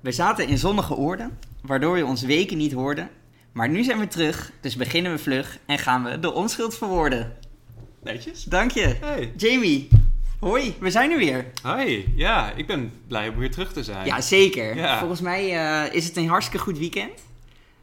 We zaten in zonnige oorden, waardoor je ons weken niet hoorde. Maar nu zijn we terug, dus beginnen we vlug en gaan we de onschuld verwoorden. Netjes. Dank je. Hey. Jamie, hoi, we zijn er weer. Hi. Ja, ik ben blij om weer terug te zijn. Ja, zeker. Ja. Volgens mij eh, is het een hartstikke goed weekend.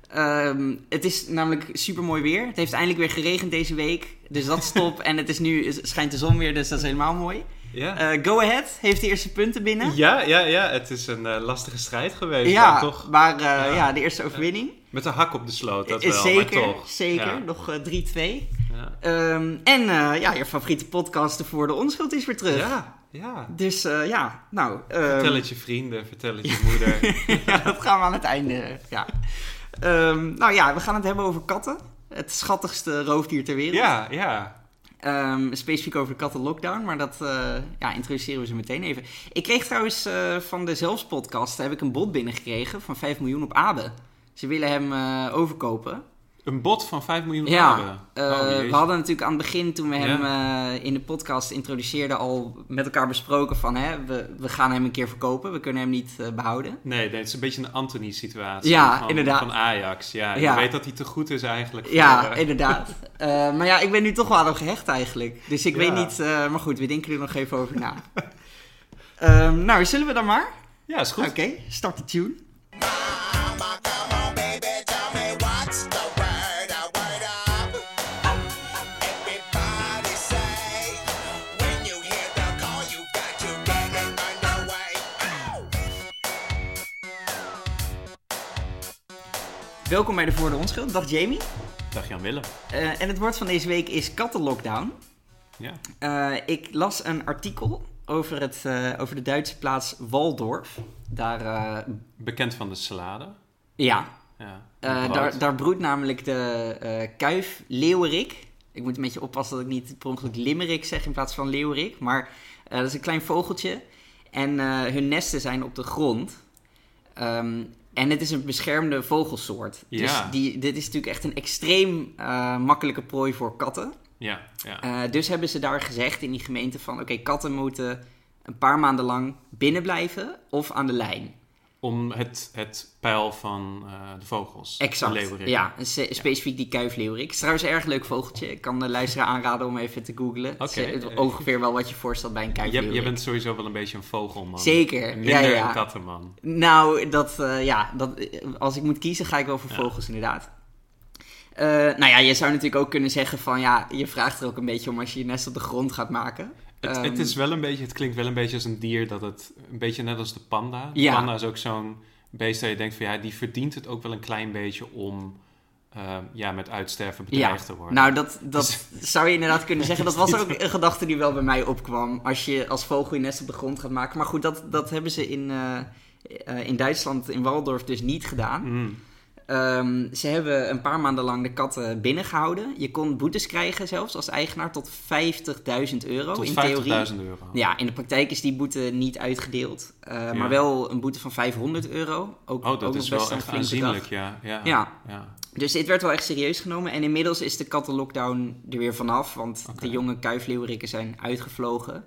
Ehm, het is namelijk super mooi weer. Het heeft eindelijk weer geregend deze week. Dus dat is top. en het is nu schijnt de zon weer, dus dat is helemaal mooi. Ja. Eh, Go Ahead heeft de eerste punten binnen. ja, ja, ja. Het is een eh, lastige strijd geweest. Ja, maar toch maar eh, Ja. ja, de eerste overwinning. met de hak op de sloot, dat wel. zeker, maar toch. zeker. Ja. Nog eh, 3-2. Ja. Ehm, en ja, je favoriete podcast voor de onschuld is weer terug. ja, ja. Dus ja, nou. ehm, Vertel het je vrienden, vertel het je moeder. ja, dat gaan we aan het einde. Ja. Ehm, nou ja, we gaan het hebben over katten. Het schattigste roofdier ter wereld. ja, ja. Ehm, specifiek over de katten lockdown, maar dat eh, ja, introduceren we ze meteen even. Ik kreeg trouwens eh, van de Zelfs podcast heb ik een bod binnengekregen van 5 miljoen op Abe. Ze willen hem eh, overkopen. Een bot van 5 miljoen Ja, euro. eh, Oh, we hadden natuurlijk aan het begin, toen we Ja. hem eh, in de podcast introduceerden, al met elkaar besproken van hè, we, we gaan hem een keer verkopen. We kunnen hem niet eh, behouden. Nee, het is een beetje een Anthony-situatie. Ja, van, inderdaad. Van Ajax. Ja, Ja. je weet dat hij te goed is eigenlijk. Ja, inderdaad. Maar ja, ik ben nu toch wel aan hem gehecht eigenlijk. Dus ik weet niet, maar goed, we denken er nog even over na. Ehm, nou, zullen we dan maar? ja, is goed. Oké, start de tune. Welkom bij de Voor de Onschuld. Dag Jamie. Dag Jan Willem. Eh, en het woord van deze week is kattenlockdown. Ja. Eh, ik las een artikel over, het, eh, over de Duitse plaats Waldorf. Daar, Bekend van de salade. ja, Ja. daar, daar broedt namelijk de kuif leeuwerik. Ik moet een beetje oppassen dat ik niet per ongeluk limmerik zeg in plaats van leeuwerik. Maar dat is een klein vogeltje. En hun nesten zijn op de grond. Ehm, en het is een beschermde vogelsoort. Dus Ja. die, dit is natuurlijk echt een extreem eh, makkelijke prooi voor katten. Ja, ja. Eh, dus hebben ze daar gezegd in die gemeente van... oké, katten moeten een paar maanden lang binnen blijven of aan de lijn. Om het, het pijl van eh, de vogels. Exact, De leeuwerik. ja. en se- Specifiek die kuifleeuwerik. Het is trouwens een erg leuk vogeltje. Ik kan de luisteraar aanraden om even te googlen. Het is, eh, ongeveer wel wat je voorstelt bij een kuifleeuwerik. jij bent sowieso wel een beetje een vogelman. Zeker, Minder ja, ja. een kattenman. Nou, dat, eh, ja, dat, eh, als ik moet kiezen ga ik wel voor Ja. vogels inderdaad. Eh, nou ja, je zou natuurlijk ook kunnen zeggen van... ja, je vraagt er ook een beetje om als je je nest op de grond gaat maken. Het, Ehm, het, is wel een beetje, het klinkt wel een beetje als een dier dat het... Een beetje net als de panda. De Ja. panda is ook zo'n beest dat je denkt van... Ja, die verdient het ook wel een klein beetje om... eh, ja, met uitsterven bedreigd te worden. Nou, dat, dat zou je inderdaad kunnen zeggen. Dat was ook een gedachte die wel bij mij opkwam. Als je als vogel je nest op de grond gaat maken. Maar goed, dat, dat hebben ze in, eh, eh, in Duitsland, in Waldorf, dus niet gedaan. Mm. Ehm, ze hebben een paar maanden lang de katten binnengehouden. Je kon boetes krijgen zelfs als eigenaar tot 50.000 euro Tot in 50.000 theorie. euro. Ja, in de praktijk is die boete niet uitgedeeld. Eh, Maar wel een boete van 500 euro. Ook, Oh, dat is best wel echt aanzienlijk, ja. Ja. Ja. ja. Dus dit werd wel echt serieus genomen. En inmiddels is de kattenlockdown er weer vanaf. Want de jonge kuifleeuwerikken zijn uitgevlogen.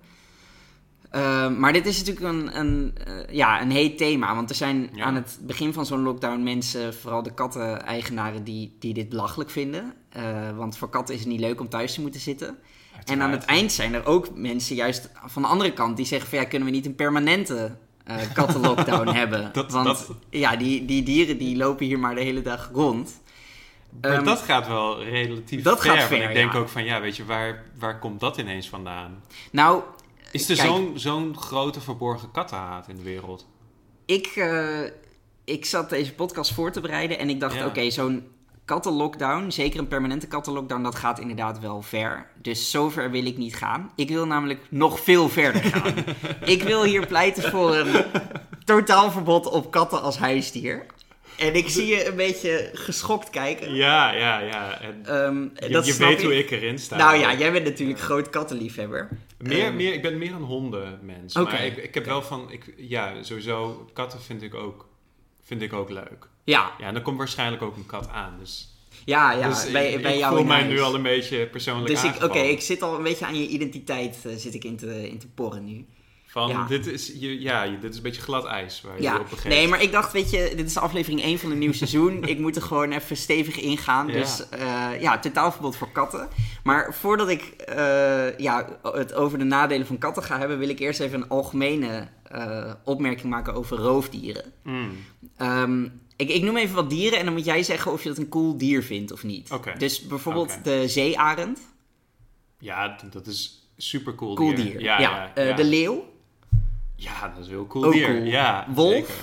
Ehm, maar dit is natuurlijk een, een, eh, ja, een heet thema. Want er zijn Ja. aan het begin van zo'n lockdown mensen, vooral de katten-eigenaren, die, die dit belachelijk vinden. Eh, want voor katten is het niet leuk om thuis te moeten zitten. En aan het eind zijn er ook mensen, juist van de andere kant, die zeggen van ja, kunnen we niet een permanente eh kattenlockdown hebben? Dat- Want dat- ja, die, die dieren die lopen hier maar de hele dag rond. Maar Ehm, dat gaat wel relatief dat ver. gaat ver, ik denk ja. ook van, ja, weet je, waar, waar komt dat ineens vandaan? Nou, Is er zo'n zo'n grote verborgen kattenhaat in de wereld? ik, eh, ik zat deze podcast voor te bereiden en ik dacht, Ja. oké, zo'n kattenlockdown, zeker een permanente kattenlockdown, dat gaat inderdaad wel ver. Dus zover wil ik niet gaan. Ik wil namelijk nog veel verder gaan. ik wil hier pleiten voor een totaalverbod op katten als huisdier. En ik zie je een beetje geschokt kijken. Ja, ja, ja. En Ehm, je dat je weet hoe ik erin sta. Nou ja, jij bent natuurlijk groot kattenliefhebber. Meer, Ehm, meer, ik ben meer een hondenmens. Oké, Maar ik, ik heb wel van... Ik, ja, sowieso, katten vind ik, ook, vind ik ook leuk. Ja, Ja, en er komt waarschijnlijk ook een kat aan. Dus, ja, ja dus bij, ik, bij ik jou voel mij huis. nu al een beetje persoonlijk Dus ik, oké, ik zit al een beetje aan je identiteit eh, zit ik in, te, in te porren nu. Van, Ja. dit, is, je, ja, dit is een beetje glad ijs waar je op begeeft. nee, maar ik dacht, weet je, dit is aflevering 1 van een nieuw seizoen. ik moet er gewoon even stevig ingaan. Ja. Dus eh, ja, totaalverbod voor katten. Maar voordat ik eh, ja, het over de nadelen van katten ga hebben, wil ik eerst even een algemene eh, opmerking maken over roofdieren. Mm, Ehm, ik, ik noem even wat dieren en dan moet jij zeggen of je dat een cool dier vindt of niet. Dus bijvoorbeeld de zeearend, ja, dat is super cool cool dier. dier. Ja, ja, ja. De leeuw, Ja, dat is heel cool Ook dier. cool. Ja, Wolf? zeker.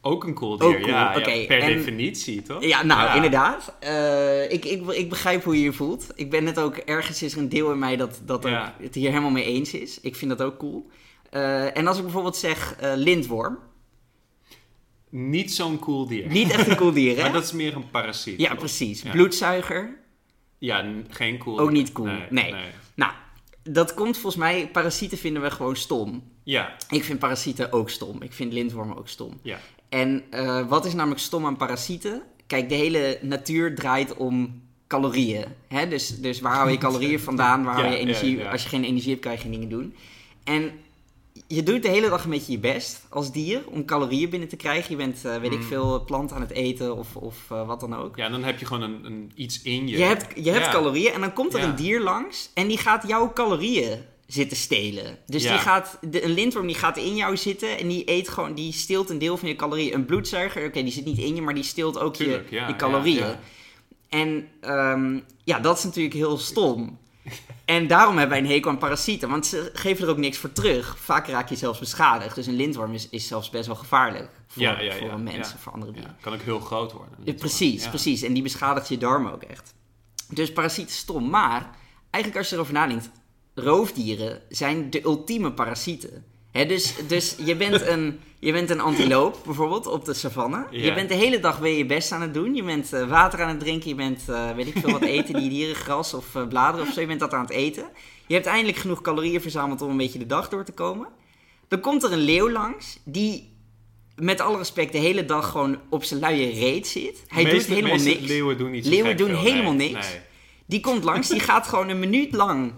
Ook een cool dier, cool, ja. Per En- definitie, toch? Ja, nou, inderdaad. Eh, ik, ik, ik begrijp hoe je je voelt. Ik ben het ook, ergens is er een deel in mij dat, dat Ja. het hier helemaal mee eens is. Ik vind dat ook cool. Eh, en als ik bijvoorbeeld zeg eh, lintworm. Niet zo'n cool dier. Niet echt een cool dier, hè? Maar dat is meer een parasiet. Ja, toch? precies. Bloedzuiger. Ja, geen cool Ook dier. niet cool. Nee. Dat komt volgens mij... Parasieten vinden we gewoon stom. Ja, Ik vind parasieten ook stom. Ik vind lintwormen ook stom. ja. En eh, wat is namelijk stom aan parasieten? Kijk, de hele natuur draait om calorieën. Hè? Dus, dus waar hou je calorieën vandaan? Waar hou je energie? ja, ja. Als je geen energie hebt, kan je geen dingen doen. En je doet de hele dag een beetje je best als dier om calorieën binnen te krijgen. Je bent, eh, weet ik Mm. veel, plant aan het eten of, of eh, wat dan ook. Ja, dan heb je gewoon een, een, iets in je. Je hebt, je hebt Ja. calorieën en dan komt er Ja. een dier langs en die gaat jouw calorieën zitten stelen. Dus Ja. die gaat, de, een lintworm die gaat in jou zitten en die eet gewoon, die steelt een deel van je calorieën. Een bloedzuiger, oké, die zit niet in je, maar die steelt ook Tuurlijk, je, calorieën. En ehm, ja, dat is natuurlijk heel stom. En daarom hebben wij een hekel aan parasieten, want ze geven er ook niks voor terug. Vaak raak je zelfs beschadigd. Dus een lintworm is, is zelfs best wel gevaarlijk voor, Ja, ja, voor een mens ja. of voor andere dieren. Ja, kan ook heel groot worden. Precies, precies. En die beschadigt je darmen ook echt. Dus parasieten stom. Maar eigenlijk als je erover nadenkt, roofdieren zijn de ultieme parasieten. Dus, dus je bent een, je bent een antiloop bijvoorbeeld op de savanne. Je bent de hele dag ben je best aan het doen. Je bent eh, water aan het drinken. Je bent, eh, weet ik veel wat eten, die dieren, gras of eh, bladeren of zo. Je bent dat aan het eten. Je hebt eindelijk genoeg calorieën verzameld om een beetje de dag door te komen. Dan komt er een leeuw langs die met alle respect de hele dag gewoon op zijn luie reet zit. Hij Meeste- doet helemaal niks. Leeuwen doen niet Leeuwen doen veel, helemaal nee, niks. nee. Die komt langs, die gaat gewoon een minuut lang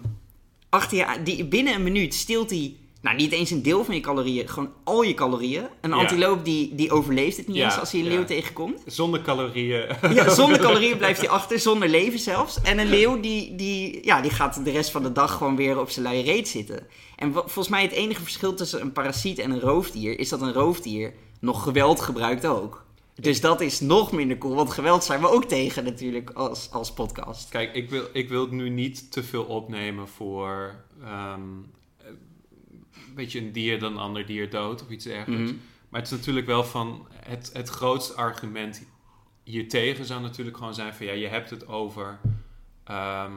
achter je. Die, binnen een minuut steelt hij, nou niet eens een deel van je calorieën, gewoon al je calorieën. Een Ja. antiloop die, die overleeft het niet Ja, eens als hij een leeuw tegenkomt. Zonder calorieën. Ja, zonder calorieën blijft hij achter, zonder leven zelfs. En een leeuw die, die, ja, die gaat de rest van de dag gewoon weer op zijn luie reet zitten. En volgens mij het enige verschil tussen een parasiet en een roofdier is dat een roofdier nog geweld gebruikt ook. Dus dat is nog minder cool, want geweld zijn we ook tegen natuurlijk als, als podcast. Kijk, ik wil, ik wil nu niet te veel opnemen voor... ehm beetje een dier dan een ander dier dood of iets dergelijks. Mhm. Maar het is natuurlijk wel van... Het, het grootste argument hiertegen zou natuurlijk gewoon zijn van... Ja, je hebt het over ehm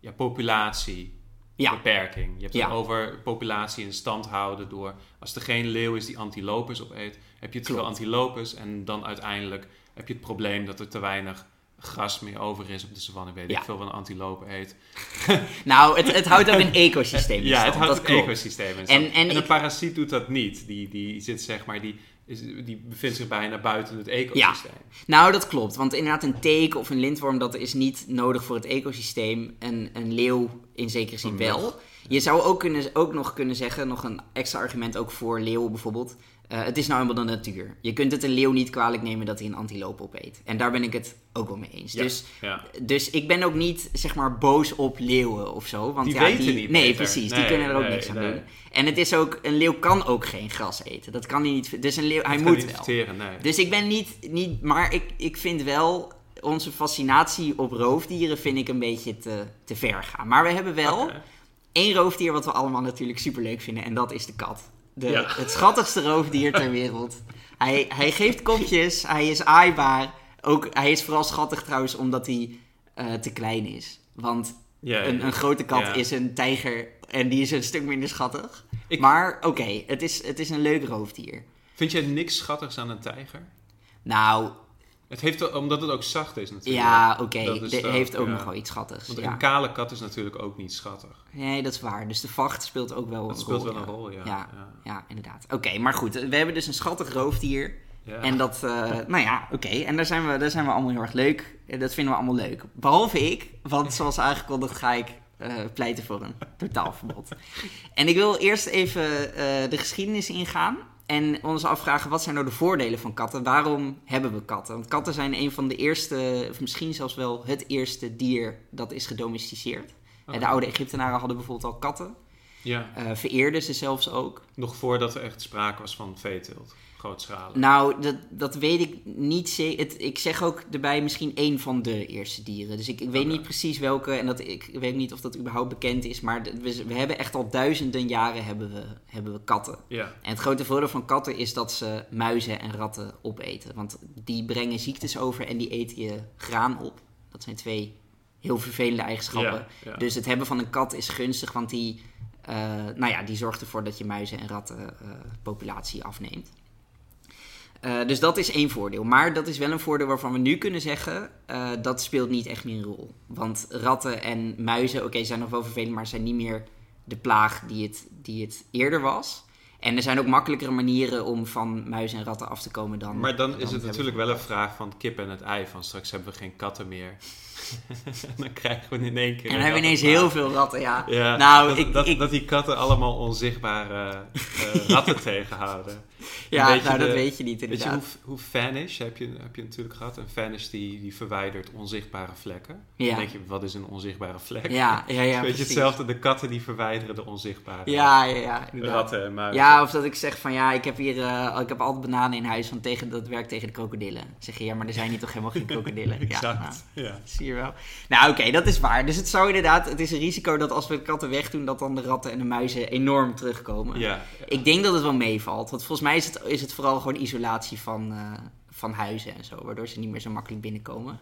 ja, populatie. Ja. beperking. Je hebt Ja. het over populatie in stand houden door... Als er geen leeuw is die antilopes opeet, heb je te veel antilopes en dan uiteindelijk heb je het probleem dat er te weinig gras meer over is op de savanne. Weet Ja. ik veel wat een antilope eet. Nou, het, het houdt ook een ecosysteem in Ja, het stand, houdt dat het klopt. ecosysteem in En- stand. en En, een ik- parasiet doet dat niet. Die, die zit zeg maar, die, is, die bevindt zich bijna buiten het ecosysteem. Nou, dat klopt. Want inderdaad, een teek of een lintworm, dat is niet nodig voor het ecosysteem. Een, een leeuw in zekere zin wel. Je zou ook, kunnen, ook nog kunnen zeggen, nog een extra argument ook voor leeuwen bijvoorbeeld. Eh, het is nou eenmaal de natuur. Je kunt het een leeuw niet kwalijk nemen dat hij een antiloop opeet. En daar ben ik het ook wel mee eens. Ja, Dus, ja. dus ik ben ook niet, zeg maar, boos op leeuwen of zo. Want Die ja, weten die, niet Nee, beter. precies. die kunnen er ook nee, niks aan doen. En het is ook, een leeuw kan ook geen gras eten. Dat kan hij niet. Dus een leeuw, hij Dat moet wel. verteren. Dus ik ben niet, niet maar ik, ik vind wel onze fascinatie op roofdieren vind ik een beetje te, te ver gaan. Maar we hebben wel één roofdier wat we allemaal natuurlijk super leuk vinden en dat is de kat. De, Ja. Het schattigste roofdier ter wereld. Hij, hij geeft kopjes, hij is aaibaar. Ook, hij is vooral schattig trouwens omdat hij eh, te klein is. Want Ja, een, een grote kat is een tijger en die is een stuk minder schattig. Ik- Maar oké, het, is, het is een leuk roofdier. Vind jij niks schattigs aan een tijger? Nou, Het heeft, wel- omdat het ook zacht is natuurlijk. Ja, oké. Dit toch, heeft ook ja. nog wel iets schattigs. Want ja. een kale kat is natuurlijk ook niet schattig. Nee, dat is waar. Dus de vacht speelt ook wel Dat een speelt rol. wel ja. een rol, ja. Ja, inderdaad. Oké, maar goed. We hebben dus een schattig roofdier. En dat, eh, nou ja, oké. En daar zijn, we, daar zijn we allemaal heel erg leuk. Dat vinden we allemaal leuk. Behalve ik, want zoals aangekondigd ga ik eh, pleiten voor een totaalverbod. En ik wil eerst even eh, de geschiedenis ingaan. En ons afvragen, wat zijn nou de voordelen van katten? Waarom hebben we katten? Want katten zijn een van de eerste, of misschien zelfs wel het eerste dier dat is gedomesticeerd. Oh. De oude Egyptenaren hadden bijvoorbeeld al katten. Ja, eh vereerden ze zelfs ook. nog voordat er echt sprake was van veeteelt. Grootschalig. Nou, dat, dat weet ik niet zeker. Ik zeg ook erbij misschien één van de eerste dieren. Dus ik, ik weet niet precies welke. En dat, ik weet niet of dat überhaupt bekend is. Maar we, we hebben echt al duizenden jaren hebben we, hebben we katten. Ja, En het grote voordeel van katten is dat ze muizen en ratten opeten. Want die brengen ziektes over en die eten je graan op. Dat zijn twee heel vervelende eigenschappen. Dus het hebben van een kat is gunstig, want die, eh, nou ja, die zorgt ervoor dat je muizen en ratten eh, populatie afneemt. Eh, dus dat is één voordeel. Maar dat is wel een voordeel waarvan we nu kunnen zeggen, eh, dat speelt niet echt meer een rol. Want ratten en muizen, oké, zijn nog wel vervelend, maar zijn niet meer de plaag die het, die het eerder was. En er zijn ook makkelijkere manieren om van muizen en ratten af te komen dan. maar dan is het natuurlijk wel een vraag van kip en het ei. Van straks hebben we geen katten meer. dan krijgen we in één keer En dan hebben we ineens heel veel ratten, ja. Ja, Nou, dat, ik- dat, ik- dat die katten allemaal onzichtbare eh, ratten tegenhouden. Ja, nou, dat weet je niet Weet je inderdaad. hoe, hoe vanish heb je, heb je natuurlijk gehad? Een vanish die, die verwijdert onzichtbare vlekken. Ja. Dan denk je, wat is een onzichtbare vlek? Ja, ja, ja. Weet je hetzelfde, de katten die verwijderen de onzichtbare Ja, ja, ja. inderdaad. ratten en muizen. Ja, of dat ik zeg van ja, ik heb hier eh, ik heb altijd bananen in huis, want tegen, dat werkt tegen de krokodillen. Dan zeg je ja, maar er zijn hier toch helemaal geen krokodillen. Ja, nou, exact. Ja. Wel. Nou, oké, dat is waar. Dus het zou inderdaad, het is een risico dat als we de katten wegdoen, dat dan de ratten en de muizen enorm terugkomen. Ja. Ik denk dat het wel meevalt, want volgens mij is het, is het vooral gewoon isolatie van, eh, van huizen en zo, waardoor ze niet meer zo makkelijk binnenkomen.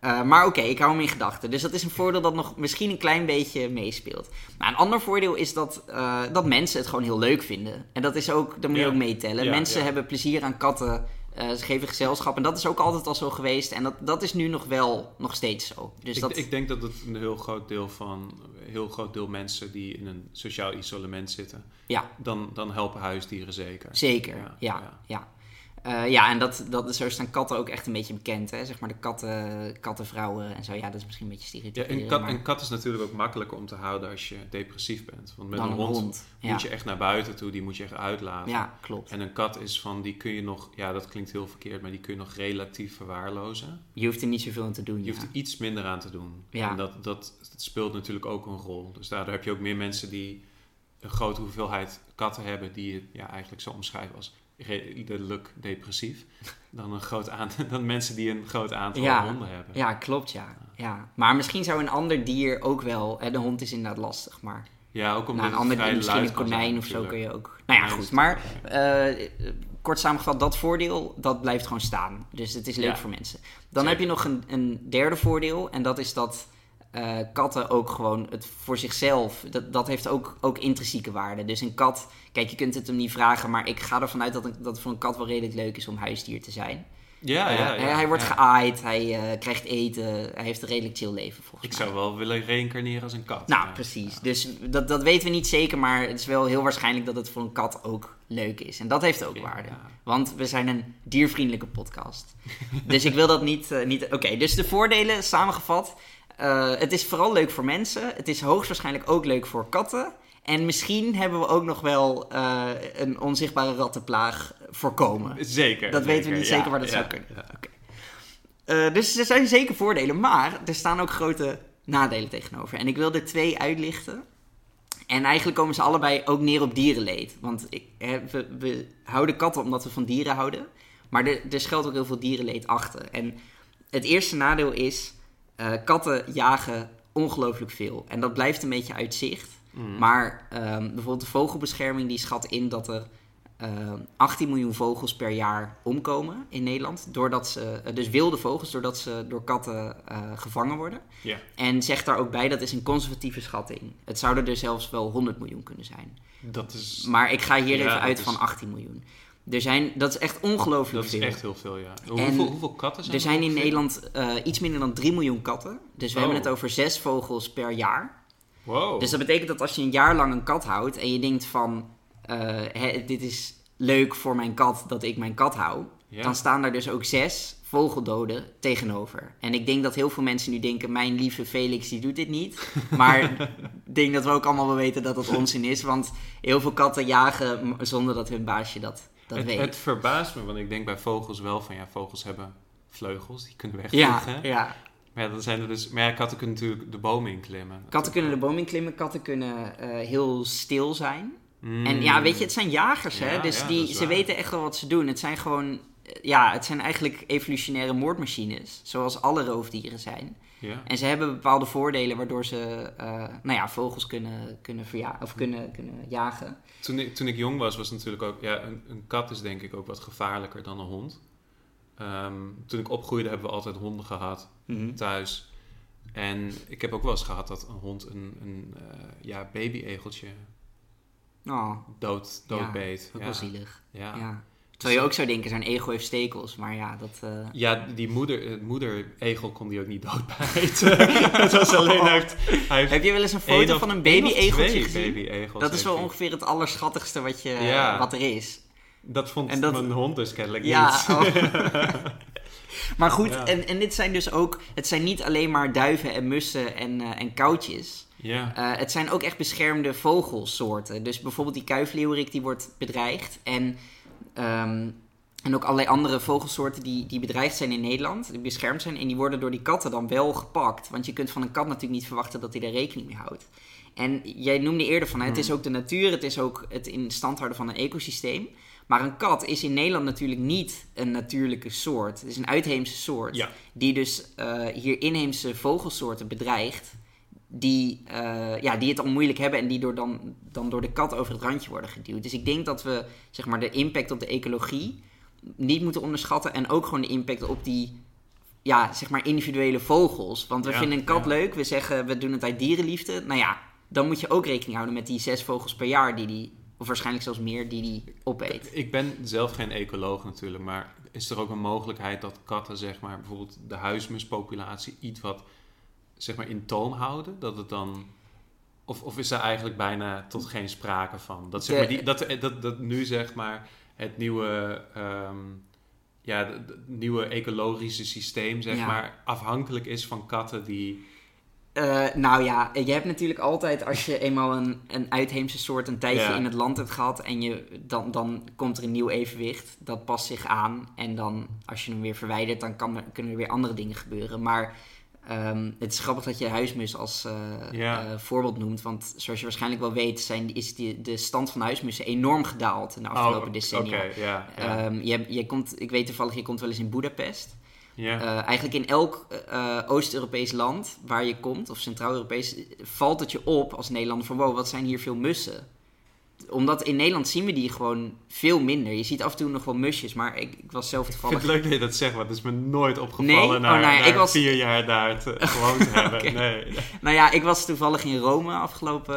Eh, maar oké, ik hou hem in gedachten. Dus dat is een voordeel dat nog misschien een klein beetje meespeelt. Maar een ander voordeel is dat, eh, dat mensen het gewoon heel leuk vinden. En dat is ook, dat moet je Ja. ook meetellen. Ja, mensen hebben plezier aan katten. Eh, ze geven gezelschap. En dat is ook altijd al zo geweest. En dat, dat is nu nog wel nog steeds zo. Dus ik, dat, ik denk dat het een heel groot deel van een heel groot deel mensen die in een sociaal isolement zitten, ja, dan, dan helpen huisdieren zeker. zeker. Ja, Ja, ja. ja. Eh, ja, en dat, dat, zo staan katten ook echt een beetje bekend. Hè? Zeg maar de katten, kattenvrouwen en zo. Ja, dat is misschien een beetje Ja, stereotyperen. een, kat, maar kat is natuurlijk ook makkelijker om te houden als je depressief bent. Want met dan een hond, Ja. moet je echt naar buiten toe, die moet je echt uitlaten. ja, klopt. En een kat is van, die kun je nog, ja dat klinkt heel verkeerd, maar die kun je nog relatief verwaarlozen. Je hoeft er niet zoveel aan te doen. Je hoeft ja. er iets minder aan te doen. Ja. En dat, dat, dat speelt natuurlijk ook een rol. Dus daardoor heb je ook meer mensen die een grote hoeveelheid katten hebben, die je ja, eigenlijk zo omschrijven als redelijk depressief. Dan, een groot aantal, dan mensen die een groot aantal Ja. honden hebben. Ja, klopt, ja. ja. Maar misschien zou een ander dier ook wel... Hè, de hond is inderdaad lastig, maar... Ja, ook omdat Nou, een ander dier, misschien een konijn of zo kun je ook... Nou ja, goed. Maar eh, kort samengevat, dat voordeel, dat blijft gewoon staan. Dus het is leuk Ja. voor mensen. Dan Zeker. heb je nog een, een derde voordeel. En dat is dat eh, katten ook gewoon het voor zichzelf... Dat, dat heeft ook, ook intrinsieke waarde. Dus een kat... Kijk, je kunt het hem niet vragen, maar ik ga ervan uit dat, een- dat het voor een kat wel redelijk leuk is om huisdier te zijn. Ja, ja, Eh, ja. hij wordt ja. geaaid, hij eh, krijgt eten, hij heeft een redelijk chill leven volgens Ik mij. zou wel willen reïncarneren als een kat. Nou, precies. Dus dat, dat weten we niet zeker, maar het is wel heel waarschijnlijk dat het voor een kat ook leuk is. En dat heeft ook waarde. Want we zijn een diervriendelijke podcast. dus ik wil dat niet... niet Oké, dus de voordelen samengevat. Eh, het is vooral leuk voor mensen. Het is hoogstwaarschijnlijk ook leuk voor katten. En misschien hebben we ook nog wel eh, een onzichtbare rattenplaag voorkomen. Zeker. Dat weten we niet ja, zeker waar dat ja, zou kunnen. ja. Oké. Eh, dus er zijn zeker voordelen, maar er staan ook grote nadelen tegenover. En ik wil er twee uitlichten. En eigenlijk komen ze allebei ook neer op dierenleed. Want ik, hè, we, we houden katten omdat we van dieren houden. Maar er, er schuilt ook heel veel dierenleed achter. En het eerste nadeel is, eh, katten jagen ongelooflijk veel. En dat blijft een beetje uit zicht. Mm. Maar ehm, bijvoorbeeld de vogelbescherming die schat in dat er ehm, 18 miljoen vogels per jaar omkomen in Nederland. Doordat ze, eh, dus wilde vogels, doordat ze door katten eh, gevangen worden. Ja. En zegt daar ook bij, dat is een conservatieve schatting. Het zouden er zelfs wel 100 miljoen kunnen zijn. Dat is, Maar ik ga hier Ja, even uit is- van 18 miljoen. Er zijn, dat is echt ongelooflijk dat is veel. echt heel veel, ja. Hoeveel, hoeveel katten zijn Er zijn in? Nederland eh, iets minder dan 3 miljoen katten. Dus we Oh. hebben het over 6 vogels per jaar. Wow. Dus dat betekent dat als je een jaar lang een kat houdt en je denkt van, eh, hè, dit is leuk voor mijn kat dat ik mijn kat hou, Ja. dan staan daar dus ook zes vogeldoden tegenover. En ik denk dat heel veel mensen nu denken, mijn lieve Felix die doet dit niet. Maar ik denk dat we ook allemaal wel weten dat dat onzin is. Want heel veel katten jagen zonder dat hun baasje dat, dat het, weet. het verbaast me, want ik denk bij vogels wel van ja, vogels hebben vleugels, die kunnen ja, wegvliegen. ja, Maar ja, dan zijn er dus, maar ja, katten kunnen natuurlijk de bomen inklimmen. katten kunnen de boom inklimmen, katten kunnen eh, heel stil zijn. Mm. En ja, weet je, het zijn jagers, hè? Ja, Dus ja, die, ze weten echt wel wat ze doen. Het zijn gewoon, ja, het zijn eigenlijk evolutionaire moordmachines. Zoals alle roofdieren zijn. Ja. En ze hebben bepaalde voordelen waardoor ze, eh, nou ja, vogels kunnen, kunnen, verja of kunnen, kunnen jagen. Toen, ik, toen ik jong was, was natuurlijk ook... Ja, een, een kat is denk ik ook wat gevaarlijker dan een hond. Ehm, toen ik opgroeide hebben we altijd honden gehad thuis. En ik heb ook wel eens gehad dat een hond een, een eh, ja, baby-egeltje Oh, dood, doodbeet. ook ja. wel zielig. Ja. Ja. Terwijl je ook zou denken, zo'n ego heeft stekels. Maar ja, dat... eh, Ja, die moeder, moeder-egel kon die ook niet doodbijten. het was alleen, hij heeft, hij heeft Heb je wel eens een foto van een baby-egeltje gezien? baby-egels Dat is wel ongeveer het allerschattigste wat, je, Ja. wat er is. Dat vond En dat- mijn hond dus kennelijk Ja, niet. oh. maar goed, Ja. en, en dit zijn dus ook... Het zijn niet alleen maar duiven en mussen en, eh, en koutjes. ja. Eh, het zijn ook echt beschermde vogelsoorten. Dus bijvoorbeeld die kuifleeuwerik die wordt bedreigd. En, ehm, en ook allerlei andere vogelsoorten die, die bedreigd zijn in Nederland. Die beschermd zijn. En die worden door die katten dan wel gepakt. Want je kunt van een kat natuurlijk niet verwachten dat hij daar rekening mee houdt. En jij noemde eerder van, hè, het is ook de natuur, het is ook het in stand houden van een ecosysteem. Maar een kat is in Nederland natuurlijk niet een natuurlijke soort. Het is een uitheemse soort. Ja. Die dus eh, hier inheemse vogelsoorten bedreigt. Die, eh, ja, die het al moeilijk hebben en die door dan, dan door de kat over het randje worden geduwd. Dus ik denk dat we zeg maar, de impact op de ecologie niet moeten onderschatten. En ook gewoon de impact op die ja, zeg maar individuele vogels. Want we Ja, vinden een kat ja. leuk, we zeggen we doen het uit dierenliefde. Nou ja, dan moet je ook rekening houden met die zes vogels per jaar die die, of waarschijnlijk zelfs meer, die die opeet. Ik ben zelf geen ecoloog natuurlijk, maar is er ook een mogelijkheid dat katten, zeg maar, bijvoorbeeld de huismuspopulatie iets wat, zeg maar, in toom houden? Dat het dan... Of, of is daar eigenlijk bijna tot geen sprake van? Dat, zeg maar, die, dat, dat, dat nu, zeg maar, het nieuwe... ehm, ja, het nieuwe ecologische systeem, zeg Ja. maar, afhankelijk is van katten die... Eh, nou ja, je hebt natuurlijk altijd, als je eenmaal een, een uitheemse soort een tijdje Ja. in het land hebt gehad en je, dan, dan komt er een nieuw evenwicht. Dat past zich aan. En dan, als je hem weer verwijdert, dan kan er, kunnen er weer andere dingen gebeuren. Maar ehm, het is grappig dat je huismus als eh, eh, voorbeeld noemt. Want zoals je waarschijnlijk wel weet, zijn, is die, de stand van huismussen enorm gedaald in de afgelopen Oh, decennia. Ja. Ja, Ehm, je, je komt, ik weet toevallig, je komt wel eens in Budapest. ja. Eh, eigenlijk in elk Oost-Europees land waar je komt, of Centraal-Europees, valt het je op als Nederlander van wow, wat zijn hier veel mussen. Omdat in Nederland zien we die gewoon veel minder. Je ziet af en toe nog wel musjes, maar ik, ik was zelf Ik vind toevallig... het leuk dat je dat zegt, want het is me nooit opgevallen Nee? Oh, nou ja, ik was- vier jaar daar te, gewoond te hebben. Nee. Nou ja, ik was toevallig in Rome afgelopen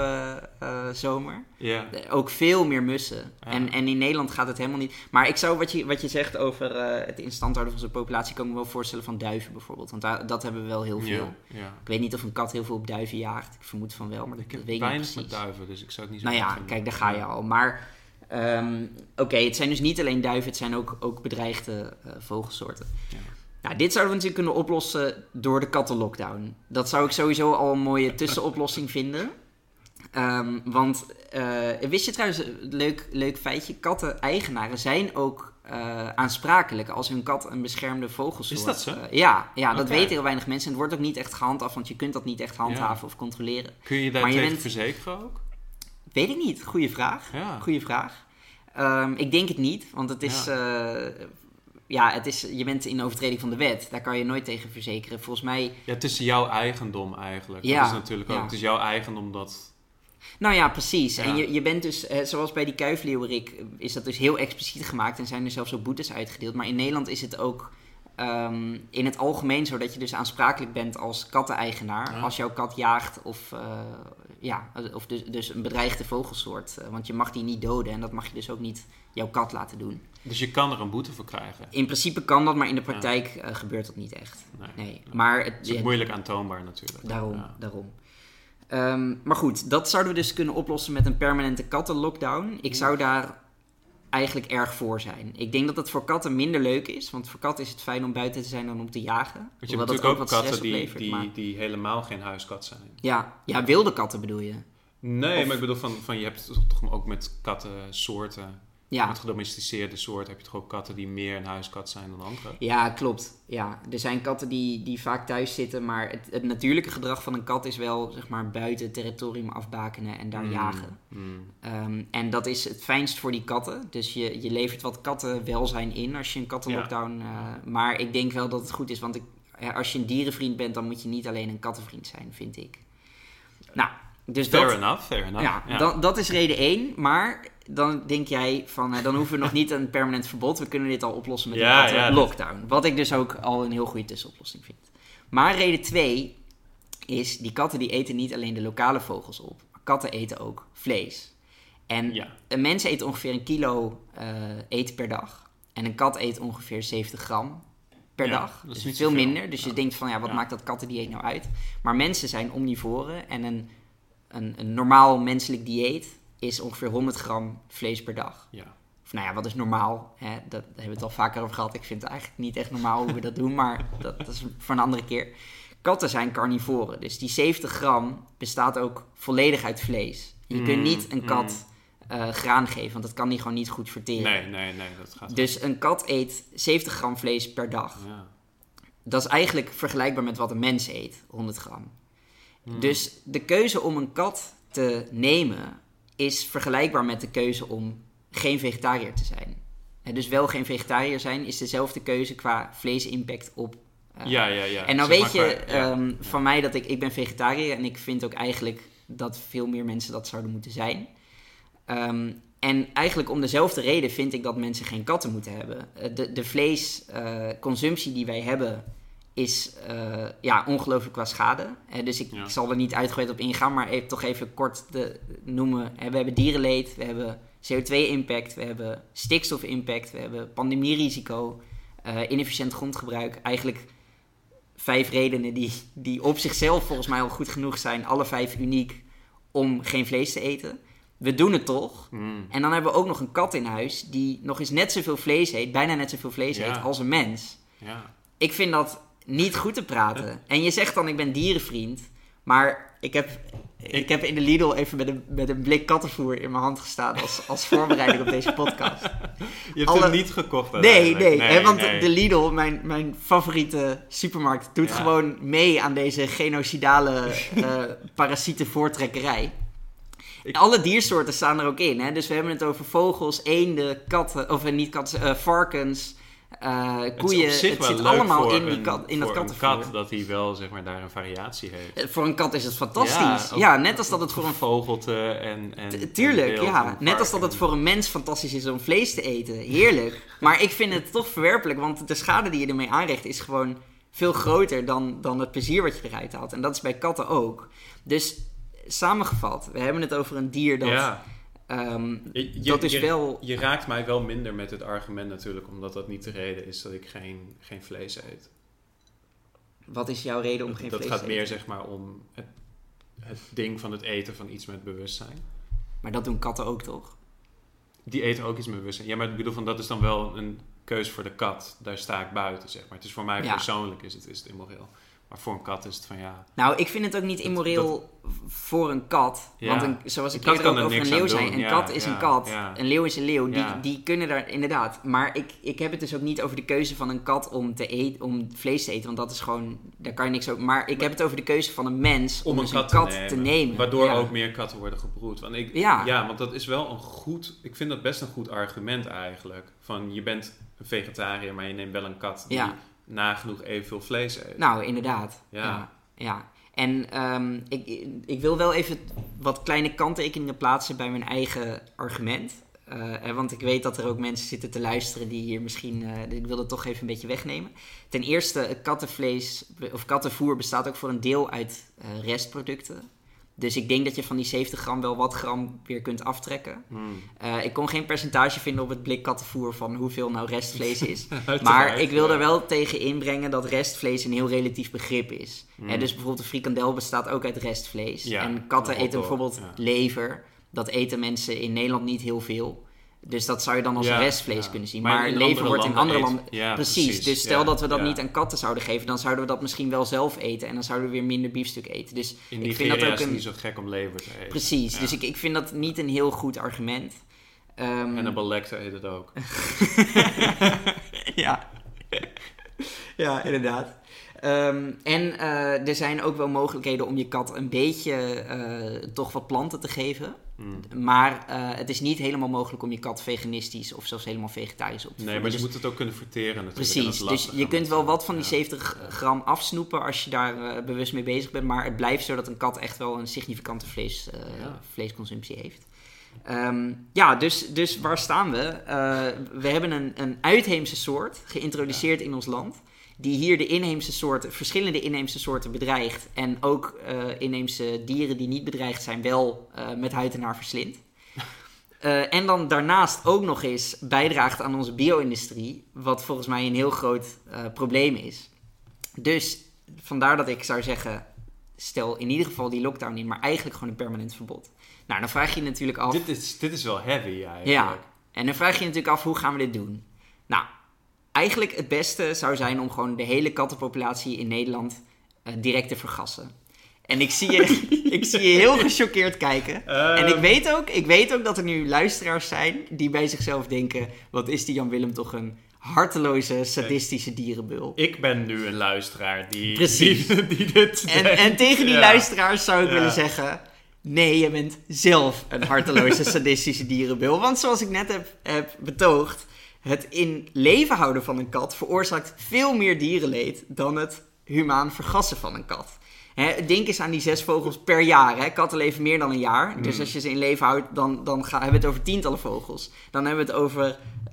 eh, zomer. Ja. Ook veel meer mussen. Ja. En, en in Nederland gaat het helemaal niet. Maar ik zou wat je, wat je zegt over eh, het in stand houden van zijn populatie, kan ik me wel voorstellen van duiven bijvoorbeeld. Want daar, dat hebben we wel heel veel. Ja. Ik weet niet of een kat heel veel op duiven jaagt. Ik vermoed van wel, maar dat, Ik dat weet ik niet precies. met duiven, dus ik zou het niet zo Nou ja, kijk, daar ga je al. Maar ehm, oké, het zijn dus niet alleen duiven, het zijn ook, ook bedreigde eh, vogelsoorten. Ja. Nou, dit zouden we natuurlijk kunnen oplossen door de kattenlockdown. Dat zou ik sowieso al een mooie tussenoplossing vinden. Ehm, want eh, wist je trouwens, een leuk, leuk feitje, katten-eigenaren zijn ook eh, aansprakelijk als hun kat een beschermde vogelsoort... Is dat zo? eh, ja, ja, dat weten heel weinig mensen. En het wordt ook niet echt gehandhaafd, want je kunt dat niet echt handhaven of controleren. Kun je daar Maar je tegen bent- verzekeren ook? Weet ik niet. Goeie vraag. Ja. Goeie vraag. Ehm, ik denk het niet, want het is, ja. ja, het is, je bent in overtreding van de wet. Daar kan je nooit tegen verzekeren. Volgens mij, Ja, het is jouw eigendom eigenlijk. Ja, Dat is natuurlijk ook. ja. Het is jouw eigendom dat... nou ja, precies. En je, je bent dus, eh, zoals bij die kuifleeuwerik, eh, is dat dus heel expliciet gemaakt en zijn er zelfs ook boetes uitgedeeld. Maar in Nederland is het ook ehm, in het algemeen zo dat je dus aansprakelijk bent als katteneigenaar Ja. als jouw kat jaagt of, eh, ja, of dus, dus een bedreigde vogelsoort. Eh, Want je mag die niet doden en dat mag je dus ook niet jouw kat laten doen. Dus je kan er een boete voor krijgen. In principe kan dat, maar in de praktijk eh, gebeurt dat niet echt. Nee. Nee, maar het, Het is moeilijk aantoonbaar natuurlijk. daarom, Ja. daarom. Ehm, maar goed, dat zouden we dus kunnen oplossen met een permanente kattenlockdown. Ik zou daar eigenlijk erg voor zijn. Ik denk dat het voor katten minder leuk is, want voor katten is het fijn om buiten te zijn dan om te jagen. Want je hebt natuurlijk ook katten die, oplevert, die, maar- die helemaal geen huiskat zijn. Ja, ja, wilde katten bedoel je? Nee, Of- maar ik bedoel van, van je hebt toch toch ook met kattensoorten, Ja, met gedomesticeerde soorten, heb je toch ook katten die meer een huiskat zijn dan andere? ja klopt. Ja, er zijn katten die, die vaak thuis zitten, maar het, het natuurlijke gedrag van een kat is wel zeg maar buiten het territorium afbakenen en daar Mm, jagen. mm. Ehm, en dat is het fijnst voor die katten. Dus je, je levert wat kattenwelzijn in als je een kattenlockdown... eh, maar ik denk wel dat het goed is, want ik, ja, als je een dierenvriend bent... dan moet je niet alleen een kattenvriend zijn, vind ik. Nou, dus Fair dat... enough, fair enough. Ja, Ja. Dan, dat is reden één. Maar dan denk jij van, eh, dan hoeven we nog niet een permanent verbod. We kunnen dit al oplossen met Ja, een katten ja, lockdown. Wat ik dus ook al een heel goede tussenoplossing vind. Maar reden twee is, die katten die eten niet alleen de lokale vogels op. Maar katten eten ook vlees. En Ja. een mens eet ongeveer een kilo eh, eten per dag. En een kat eet ongeveer 70 gram per Ja, dag. dat is Dus veel minder. Dus je denkt van, ja, wat maakt dat kattendieet nou uit? Maar mensen zijn omnivoren. En een, een, een normaal menselijk dieet is ongeveer 100 gram vlees per dag. Ja. Of nou ja, wat is normaal? Hè? Dat, daar hebben we het al vaker over gehad. Ik vind het eigenlijk niet echt normaal hoe we dat doen. Maar dat, dat is voor een andere keer. Katten zijn carnivoren. Dus die 70 gram bestaat ook volledig uit vlees. Je Mm, kunt niet een kat mm. eh, graan geven, want dat kan die gewoon niet goed verteren. Nee, nee, nee, dat gaat Dus een kat eet 70 gram vlees per dag. Ja. Dat is eigenlijk vergelijkbaar met wat een mens eet, 100 gram. Hmm. Dus de keuze om een kat te nemen is vergelijkbaar met de keuze om geen vegetariër te zijn. En dus wel geen vegetariër zijn is dezelfde keuze qua vleesimpact op. eh, ja, ja, ja. en nou weet je maar qua- ja, ehm, ja. van mij dat ik, ik ben vegetariër en ik vind ook eigenlijk dat veel meer mensen dat zouden moeten zijn. Ehm, en eigenlijk om dezelfde reden vind ik dat mensen geen katten moeten hebben. Eh, De, de vleesconsumptie die wij hebben is eh, ja, ongelooflijk qua schade. Eh, dus ik, Ja. ik zal er niet uitgebreid op ingaan, maar even, toch even kort te noemen. Eh, we hebben dierenleed, we hebben CO2-impact, we hebben stikstof-impact, we hebben pandemierisico, eh inefficiënt grondgebruik. Eigenlijk vijf redenen die, die op zichzelf volgens mij al goed genoeg zijn, alle vijf uniek, om geen vlees te eten. We doen het toch. Mm. En dan hebben we ook nog een kat in huis die nog eens net zoveel vlees eet, bijna net zoveel vlees Ja. eet als een mens. Ja. Ik vind dat niet goed te praten. En je zegt dan, ik ben dierenvriend. Maar ik heb, ik heb in de Lidl even met een, met een blik kattenvoer in mijn hand gestaan als, als voorbereiding op deze podcast. Je hebt Alle- hem niet gekocht Nee, uiteindelijk. nee, hè, want nee. de Lidl, mijn, mijn favoriete supermarkt, doet Ja. gewoon mee aan deze genocidale eh parasietenvoortrekkerij. Ik- Alle diersoorten staan er ook in. Hè? Dus we hebben het over vogels, eenden, katten, of eh, niet katten, eh, varkens, eh, koeien. Het zit allemaal in, die een- kat, in dat voor een kattenvoer. kat dat hij wel zeg maar, daar een variatie heeft. Eh, Voor een kat is het fantastisch. Ja, net als dat het voor een gevogelte en, en Tuurlijk, en ja. Net als dat het voor een mens fantastisch is om vlees te eten. Heerlijk. Maar ik vind het toch verwerpelijk, want de schade die je ermee aanricht is gewoon veel groter dan, dan het plezier wat je eruit haalt. En dat is bij katten ook. Dus samengevat, we hebben het over een dier dat... Ja, ehm, je, je- dat is je- wel... Je raakt mij wel minder met het argument natuurlijk, omdat dat niet de reden is dat ik geen, geen vlees eet. Wat is jouw reden om geen dat vlees gaat te meer eten? zeg maar om het, het ding van het eten van iets met bewustzijn. Maar dat doen katten ook toch? Die eten ook iets met bewustzijn. Ja, maar ik bedoel van dat is dan wel een keuze voor de kat. Daar sta ik buiten, zeg maar. Het is voor mij Ja. persoonlijk is het, is het immoreel. Maar voor een kat is het van ja. Nou, ik vind het ook niet Dat- immoreel voor een kat. Ja. Want een, zoals ik eerder ook er over een leeuw doen. een Ja, kat is ja, een kat, een leeuw is een leeuw. Die, die kunnen daar inderdaad. Maar ik, ik heb het dus ook niet over de keuze van een kat om, te eten, om vlees te eten. Want dat is gewoon, daar kan je niks over. Maar ik heb het over de keuze van een mens om, Om een dus kat, een kat te, nemen, te nemen. Waardoor ook meer katten worden gebroed. Want ik, Ja. ja. want dat is wel een goed... Ik vind dat best een goed argument eigenlijk. Van je bent een vegetariër, maar je neemt wel een kat die Ja. Nagenoeg evenveel vlees eet. Nou, inderdaad. Ja. Ja. ja. En ehm, ik, ik wil wel even wat kleine kanttekeningen plaatsen bij mijn eigen argument. Eh, want ik weet dat er ook mensen zitten te luisteren die hier misschien. eh, ik wil het toch even een beetje wegnemen. Ten eerste, kattenvlees of kattenvoer bestaat ook voor een deel uit eh, restproducten. Dus ik denk dat je van die 70 gram wel wat gram weer kunt aftrekken. Hmm. Eh, ik kon geen percentage vinden op het blik kattenvoer van hoeveel nou restvlees is. Maar ik wil ja. er wel tegen inbrengen dat restvlees een heel relatief begrip is. Mm. Hè, dus bijvoorbeeld een frikandel bestaat ook uit restvlees. Ja, en katten eten bijvoorbeeld ja. lever. Dat eten mensen in Nederland niet heel veel. Dus dat zou je dan als Ja, restvlees ja. kunnen zien. Maar Maar, leven wordt in andere landen... Ja, precies. precies. Dus stel dat we dat niet aan katten zouden geven, dan zouden we dat misschien wel zelf eten. En dan zouden we weer minder biefstuk eten. Dus In ik vind dat ook is het een... niet zo gek om lever te eten. Precies. Dus ik, ik vind dat niet een heel goed argument. Ehm, Hannibal Lecter eet het ook. ja. ja, inderdaad. Ehm, en eh, er zijn ook wel mogelijkheden om je kat een beetje eh, toch wat planten te geven. Mm. Maar eh, het is niet helemaal mogelijk om je kat veganistisch of zelfs helemaal vegetarisch op te Nee, voeden. maar je Dus- moet het ook kunnen verteren natuurlijk. Precies, dus je kunt wel wat van die ja. 70 gram afsnoepen als je daar bewust mee bezig bent. Maar het blijft zo dat een kat echt wel een significante vlees, Ja. vleesconsumptie heeft. Ehm, ja, dus, dus waar staan we? We hebben een, een uitheemse soort geïntroduceerd in ons land. Die hier de inheemse soorten, verschillende inheemse soorten bedreigt. En ook eh, inheemse dieren die niet bedreigd zijn, wel eh, met huid en haar verslindt. Eh, en dan daarnaast ook nog eens bijdraagt aan onze bio-industrie, wat volgens mij een heel groot probleem is. Dus vandaar dat ik zou zeggen, stel in ieder geval die lockdown in, maar eigenlijk gewoon een permanent verbod. Nou, dan vraag je je natuurlijk af... Dit is, dit is wel heavy eigenlijk. Ja, en dan vraag je je natuurlijk af, hoe gaan we dit doen? Nou, eigenlijk het beste zou zijn om gewoon de hele kattenpopulatie in Nederland eh, direct te vergassen. En ik zie je, ik zie je heel gechoqueerd kijken. En ik Ehm, weet, ook, ik weet ook dat er nu luisteraars zijn die bij zichzelf denken... wat is die Jan Willem toch een harteloze, sadistische dierenbul. Ik ben nu een luisteraar die, Precies. die, die dit En, denkt. en tegen die Ja. luisteraars zou ik Ja. willen zeggen... Nee, je bent zelf een harteloze, sadistische dierenbil. Want zoals ik net heb, heb betoogd... het in leven houden van een kat veroorzaakt veel meer dierenleed... dan het humaan vergassen van een kat. Hè, denk eens aan die zes vogels per jaar. Hè. Katten leven meer dan een jaar. Dus Mm. als je ze in leven houdt, dan, dan gaan, hebben we het over tientallen vogels. Dan hebben we het over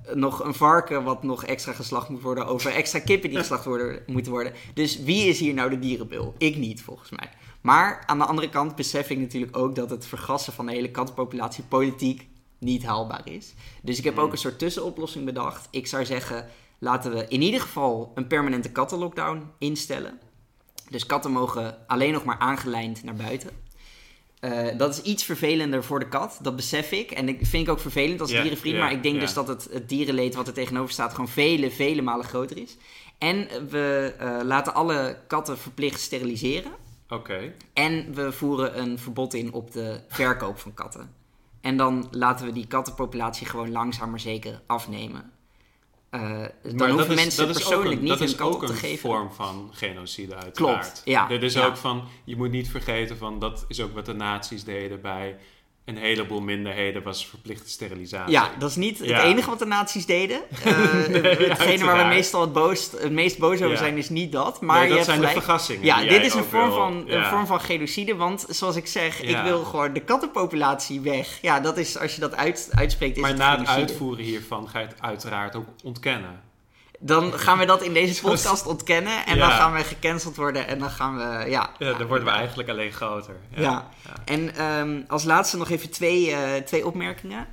eh, nog een varken wat nog extra geslacht moet worden. Over extra kippen die geslacht worden, moeten worden. Dus wie is hier nou de dierenbil? Ik niet, volgens mij. Maar aan de andere kant besef ik natuurlijk ook dat het vergassen van de hele kattenpopulatie politiek niet haalbaar is. Dus ik heb ook een soort tussenoplossing bedacht. Ik zou zeggen, laten we in ieder geval een permanente kattenlockdown instellen. Dus katten mogen alleen nog maar aangelijnd naar buiten. Eh, dat is iets vervelender voor de kat, dat besef ik. En ik vind ik ook vervelend als dierenvriend. maar ik denk dus dat het, het dierenleed wat er tegenover staat gewoon vele, vele malen groter is. En we eh, laten alle katten verplicht steriliseren. Oké. En we voeren een verbod in op de verkoop van katten. En dan laten we die kattenpopulatie gewoon langzaam maar zeker afnemen. Eh, dan Maar hoeven dat is- mensen dat is persoonlijk ook een, niet dat hun is kat ook te een geven. vorm van genocide uiteraard. Klopt, ja, Dit is ja. ook van, je moet niet vergeten van, dat is ook wat de nazi's deden bij een heleboel minderheden, was verplichte sterilisatie. Ja, dat is niet het enige wat de nazi's deden. Eh, hetgene waar we meestal het, boos, het meest boos over Ja. zijn is niet dat. Maar Nee, dat zijn gelijk. de vergassingen. Ja, dit is een vorm, wil- van, een vorm van genocide. Want zoals ik zeg, ik wil gewoon de kattenpopulatie weg. Ja, dat is, als je dat uit, uitspreekt, is Maar het na het genocide. uitvoeren hiervan ga je het uiteraard ook ontkennen. Dan gaan we dat in deze podcast ontkennen. En Ja. dan gaan we gecanceld worden. En dan gaan we, ja. Ja, dan worden we eigenlijk alleen groter. Ja. Ja. En ehm, als laatste nog even twee, eh, twee opmerkingen.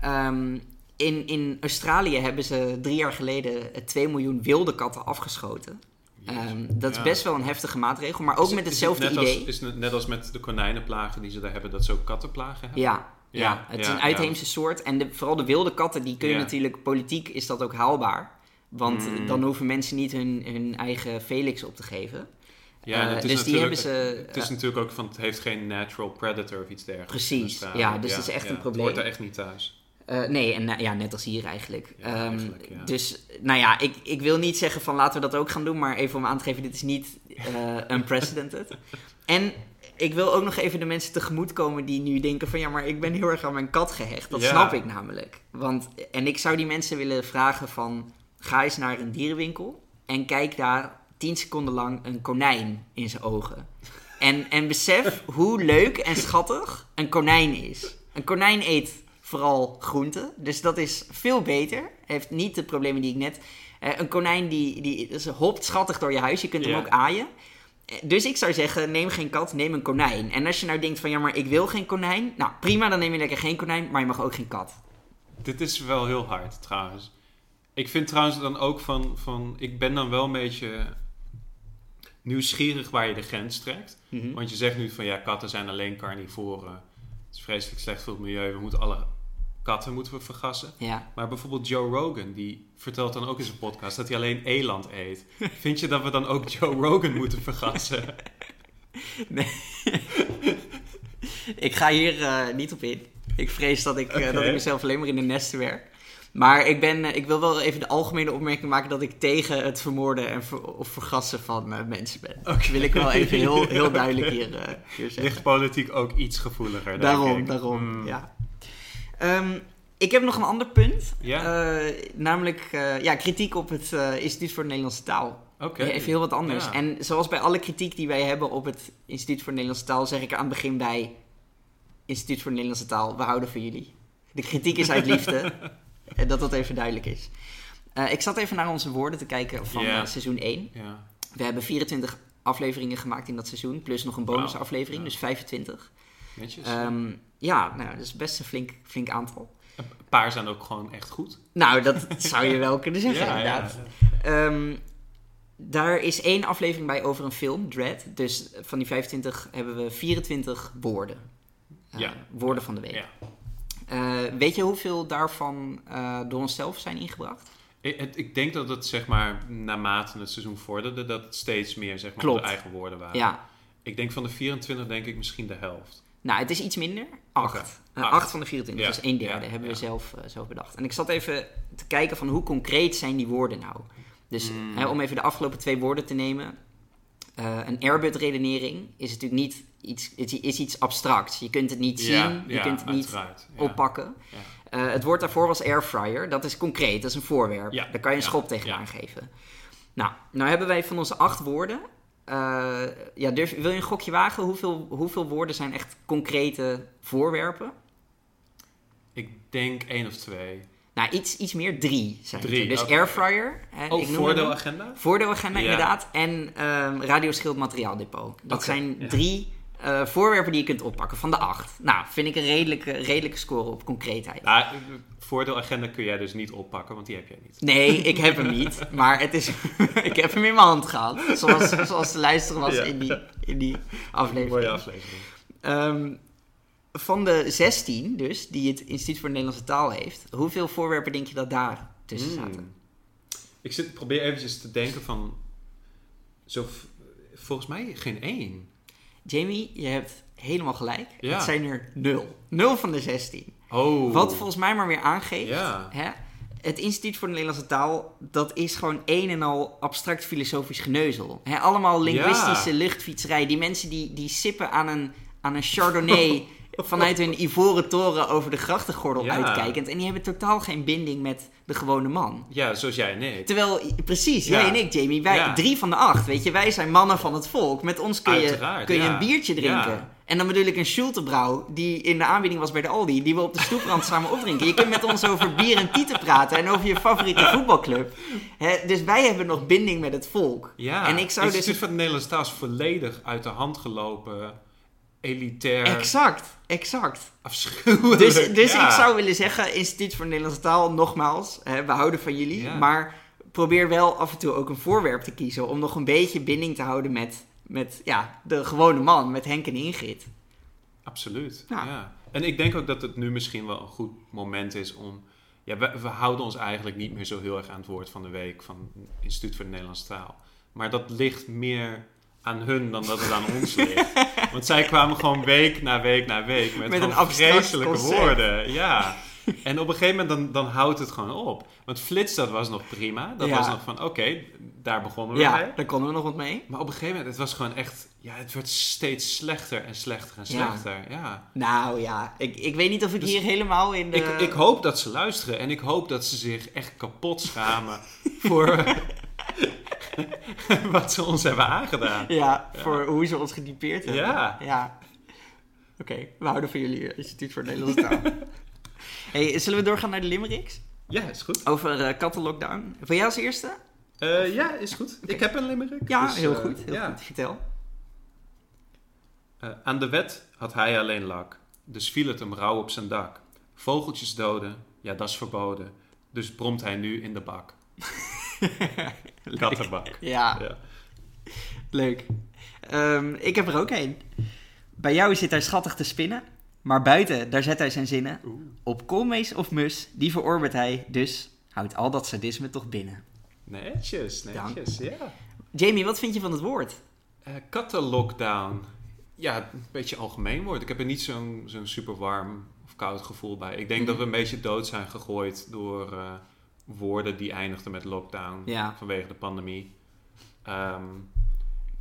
Ehm, in, in Australië hebben ze drie jaar geleden eh, 2 miljoen wilde katten afgeschoten. Ehm, dat is Ja. best wel een heftige maatregel, maar ook Is- met is hetzelfde het idee. Als, is het net als met de konijnenplagen die ze daar hebben, dat ze ook kattenplagen hebben? Ja, ja, Ja, het is een uitheemse soort. En de, vooral de wilde katten, die kun je natuurlijk, politiek is dat ook haalbaar. Want Mm. dan hoeven mensen niet hun, hun eigen Felix op te geven. Ja, Eh, het is dus die natuurlijk- hebben ze... Het is natuurlijk ook van, het heeft geen natural predator of iets dergelijks. Precies, ja, dus dat is echt een Het probleem. hoort er echt niet thuis. Eh, nee, en eh, ja, net als hier eigenlijk. Ja, Ehm, eigenlijk, ja. Dus, nou ja, ik, ik wil niet zeggen van laten we dat ook gaan doen, maar even om aan te geven, dit is niet eh, unprecedented. en ik wil ook nog even de mensen tegemoetkomen die nu denken van ja, maar ik ben heel erg aan mijn kat gehecht. Dat Ja. snap ik namelijk. Want, en ik zou die mensen willen vragen van, ga eens naar een dierenwinkel en kijk daar 10 seconden lang een konijn in zijn ogen. En, en besef hoe leuk en schattig een konijn is. Een konijn eet vooral groenten, dus dat is veel beter. Heeft niet de problemen die ik net... eh, een konijn die, die hopt schattig door je huis, je kunt hem ook aaien. Eh, Dus ik zou zeggen, neem geen kat, neem een konijn. En als je nou denkt van, ja, maar ik wil geen konijn. Nou, prima, dan neem je lekker geen konijn, maar je mag ook geen kat. Dit is wel heel hard trouwens. Ik vind trouwens dan ook van, van ik ben dan wel een beetje nieuwsgierig waar je de grens trekt. Mhm. Want je zegt nu van ja, katten zijn alleen carnivoren. Het is vreselijk slecht voor het milieu. We moeten alle katten moeten we vergassen. Ja. Maar bijvoorbeeld Joe Rogan, die vertelt dan ook in zijn podcast dat hij alleen eland eet. Vind je dat we dan ook Joe Rogan moeten vergassen? Ik ga hier eh, niet op in. Ik vrees dat ik, eh, dat ik mezelf alleen maar in de nesten werk. Maar ik, ben, eh, ik wil wel even de algemene opmerking maken dat ik tegen het vermoorden en ver- of vergassen van eh, mensen ben. Dat wil ik wel even heel, heel duidelijk hier, eh, hier zeggen. Ligt politiek ook iets gevoeliger, Daarom, daarom, Mm. ja. Ehm, ik heb nog een ander punt. Ja? Namelijk ja, kritiek op het Instituut voor de Nederlandse Taal. Oké. Even heel wat anders. Ja. En zoals bij alle kritiek die wij hebben op het Instituut voor de Nederlandse Taal, zeg ik er aan het begin bij: Instituut voor de Nederlandse Taal, we houden van jullie. De kritiek is uit liefde. En dat dat even duidelijk is. Eh, ik zat even naar onze woorden te kijken van eh, seizoen 1. Ja. We hebben 24 afleveringen gemaakt in dat seizoen, plus nog een bonusaflevering, Ja. dus 25. Netjes. Ehm, ja, nou, dat is best een flink, flink aantal. Een paar zijn ook gewoon echt goed. Nou, dat zou je wel kunnen zeggen, inderdaad. Ehm, daar is één aflevering bij over een film, Dread. Dus van die 25 hebben we 24 woorden. Eh, Ja. Woorden van de week. Eh, weet je hoeveel daarvan eh, door onszelf zijn ingebracht? Ik, het- ik denk dat het zeg maar naarmate het seizoen vorderde, dat het steeds meer zeg maar Klopt. onze eigen woorden waren. Ja. Ik denk van de 24 denk ik misschien de helft. Nou, het is iets minder. Acht. Eh, Acht. acht van de 24, Ja. dus een derde Ja, hebben we zelf, zelf bedacht. En ik zat even te kijken van hoe concreet zijn die woorden nou. Dus Mm. hè, om even de afgelopen twee woorden te nemen. Eh, een Airbud-redenering is natuurlijk niet iets, is, is iets abstracts. Je kunt het niet zien, Ja, je ja, kunt het niet oppakken. Eh, het woord daarvoor was airfryer. Dat is concreet, dat is een voorwerp. Ja, Daar kan je een schop tegenaan geven. Nou, nou hebben wij van onze acht woorden... eh, ja, durf, wil je een gokje wagen? Hoeveel, hoeveel woorden zijn echt concrete voorwerpen? Ik denk één of twee. Nou, iets, iets meer. Drie zijn Drie, er. Dus airfryer. hè, Oh, voordeelagenda? Voordeelagenda, Ja. inderdaad. En ehm radioschild materiaaldepot. Dat zijn ja. drie eh, voorwerpen die je kunt oppakken van de acht. Nou, vind ik een redelijke, redelijke score op concreetheid. Nou, voordeelagenda kun jij dus niet oppakken, want die heb jij niet. Nee, ik heb hem niet. Maar het is, ik heb hem in mijn hand gehad. Zoals, zoals te luisteren was Ja. in, die, in die aflevering. Mooie aflevering. Ehm, van de 16 dus, die het Instituut voor de Nederlandse Taal heeft, hoeveel voorwerpen denk je dat daar tussen Hmm. zaten? Ik zit, probeer eventjes te denken van... Zo, volgens mij geen één. Jamie, je hebt helemaal gelijk. Ja. Het zijn er nul. Nul van de 16. Oh. Wat volgens mij maar weer aangeeft, Ja. hè, het Instituut voor de Nederlandse Taal, dat is gewoon een en al abstract filosofisch geneuzel. Allemaal linguïstische Ja. luchtfietserij. Die mensen die, die sippen aan een, aan een chardonnay vanuit hun ivoren toren over de grachtengordel Ja. uitkijkend. En die hebben totaal geen binding met de gewone man. Ja, zoals jij en ik. Terwijl, precies, Ja. jij en ik, Jamie, wij, Ja. drie van de acht, weet je, wij zijn mannen van het volk. Met ons kun je, kun je een biertje drinken. En dan bedoel ik een Schultebrouw, die in de aanbieding was bij de Aldi, die we op de stoeprand samen opdrinken. Je kunt met ons over bier en tieten praten en over je favoriete voetbalclub. Dus wij hebben nog binding met het volk. Ja, En ik zou het dus- Instituut van Taal is volledig uit de hand gelopen. Elitair. Exact, exact. Afschuwelijk. Dus, dus ja. ik zou willen zeggen, Instituut voor de Nederlandse Taal, nogmaals, hè, we houden van jullie. Ja. Maar probeer wel af en toe ook een voorwerp te kiezen om nog een beetje binding te houden met, met ja, de gewone man, met Henk en Ingrid. Absoluut, Ja. ja. En ik denk ook dat het nu misschien wel een goed moment is om... Ja, we, we houden ons eigenlijk niet meer zo heel erg aan het woord van de week van het Instituut voor de Nederlandse Taal. Maar dat ligt meer aan hun dan dat het aan ons ligt. Want zij kwamen gewoon week na week na week met, Met een vreselijke concept. woorden. Ja. En op een gegeven moment dan, dan houdt het gewoon op. Want flits, dat was nog prima. Dat Ja. was nog van, oké, daar begonnen we Ja, mee. daar konden we nog wat mee. Maar op een gegeven moment, het was gewoon echt... Ja, het werd steeds slechter en slechter en Ja. slechter. Ja. Nou ja, ik, ik weet niet of ik Dus hier helemaal in de... Ik, ik hoop dat ze luisteren en ik hoop dat ze zich echt kapot schamen voor wat ze ons hebben aangedaan. Ja, voor hoe ze ons getypeerd hebben. Ja. ja. Oké, we houden van jullie eh, Instituut voor de Nederlandse Taal. hey, zullen we doorgaan naar de limericks? Ja, is goed. Over eh kattenlockdown. Wil jij als eerste? Eh, ja, is goed. Ik heb een limerick. Ja, dus, heel goed. Heel ja. goed. Vertel. Aan de wet had hij alleen lak, dus viel het hem rauw op zijn dak. Vogeltjes doden, ja, dat is verboden. Dus bromt hij nu in de bak. Kattenbak. Ja, Ja. leuk. Ehm, ik heb er ook één. Bij jou zit hij schattig te spinnen. Maar buiten, daar zet hij zijn zinnen. Oeh. Op koolmees of mus, die verorbert hij. Dus houdt al dat sadisme toch binnen. Netjes, netjes, ja. Jamie, wat vind je van het woord? Eh kattenlockdown. Ja, een beetje algemeen woord. Ik heb er niet zo'n zo'n super warm of koud gevoel bij. Ik denk Mhm. dat we een beetje dood zijn gegooid door eh, woorden die eindigden met lockdown Ja. vanwege de pandemie. Ehm,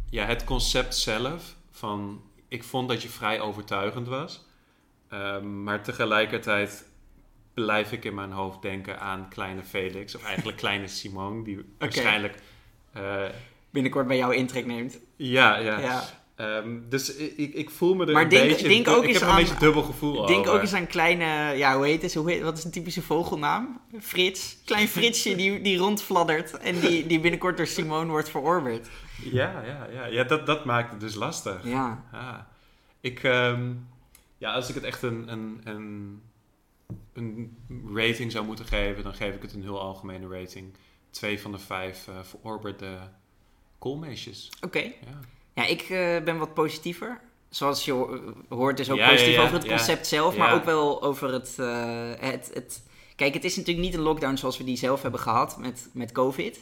ja, het concept zelf van... Ik vond dat je vrij overtuigend was. Ehm, maar tegelijkertijd blijf ik in mijn hoofd denken aan kleine Felix. Of eigenlijk kleine Simone, die waarschijnlijk... eh, Binnenkort bij jou intrek neemt. ja, ja. Ja. Ehm, dus ik, ik voel me er Maar een denk- beetje... denk ook ik eens heb aan- een beetje dubbel gevoel Denk over. ook eens aan kleine, ja, hoe heet het? Hoe heet, wat is een typische vogelnaam? Frits. Klein Fritsje die, die rondfladdert en die, die binnenkort door Simone wordt verorberd. Ja, ja, ja. ja dat, dat maakt het dus lastig. Ja. Ja. Ik, ehm, ja, als ik het echt een, een, een, een rating zou moeten geven, dan geef ik het een heel algemene rating. Twee van de vijf eh verorberde koolmeesjes. Oké. Ja. Ja, ik eh, ben wat positiever. Zoals je ho- hoort, dus ook Ja, positief ja, ja, over het concept zelf, maar ook wel over het, eh, het, het... Kijk, het is natuurlijk niet een lockdown zoals we die zelf hebben gehad met, met COVID.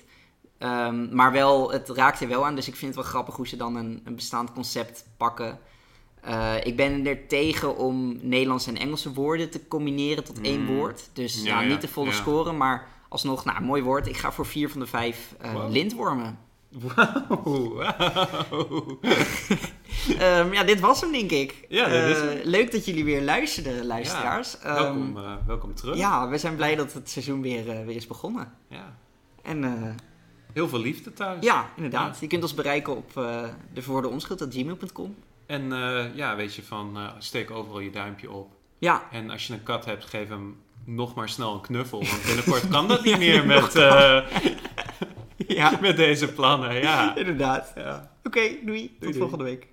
Ehm, maar wel, het raakt er wel aan, dus ik vind het wel grappig hoe ze dan een, een bestaand concept pakken. Eh, ik ben er tegen om Nederlandse en Engelse woorden te combineren tot één Mm. woord. Dus ja, niet de volle score, maar alsnog, nou, mooi woord. Ik ga voor vier van de vijf eh, Wow. lintwormen. Wauw. wauw. Ehm, ja, dit was hem, denk ik. Ja, dit is Eh, leuk dat jullie weer luisterden, luisteraars. Ehm, welkom, eh, welkom terug. ja, we zijn blij dat het seizoen weer, eh, weer is begonnen. Ja. En Heel veel liefde thuis. ja, inderdaad. Je kunt ons bereiken op de verwoorde onschuld.gmail.com. En ja, weet je, van steek overal je duimpje op. Ja, En als je een kat hebt, geef hem nog maar snel een knuffel. Want binnenkort kan dat niet meer met, ja, met deze plannen. Ja. inderdaad. ja. Oké, doei. Tot doei. volgende week.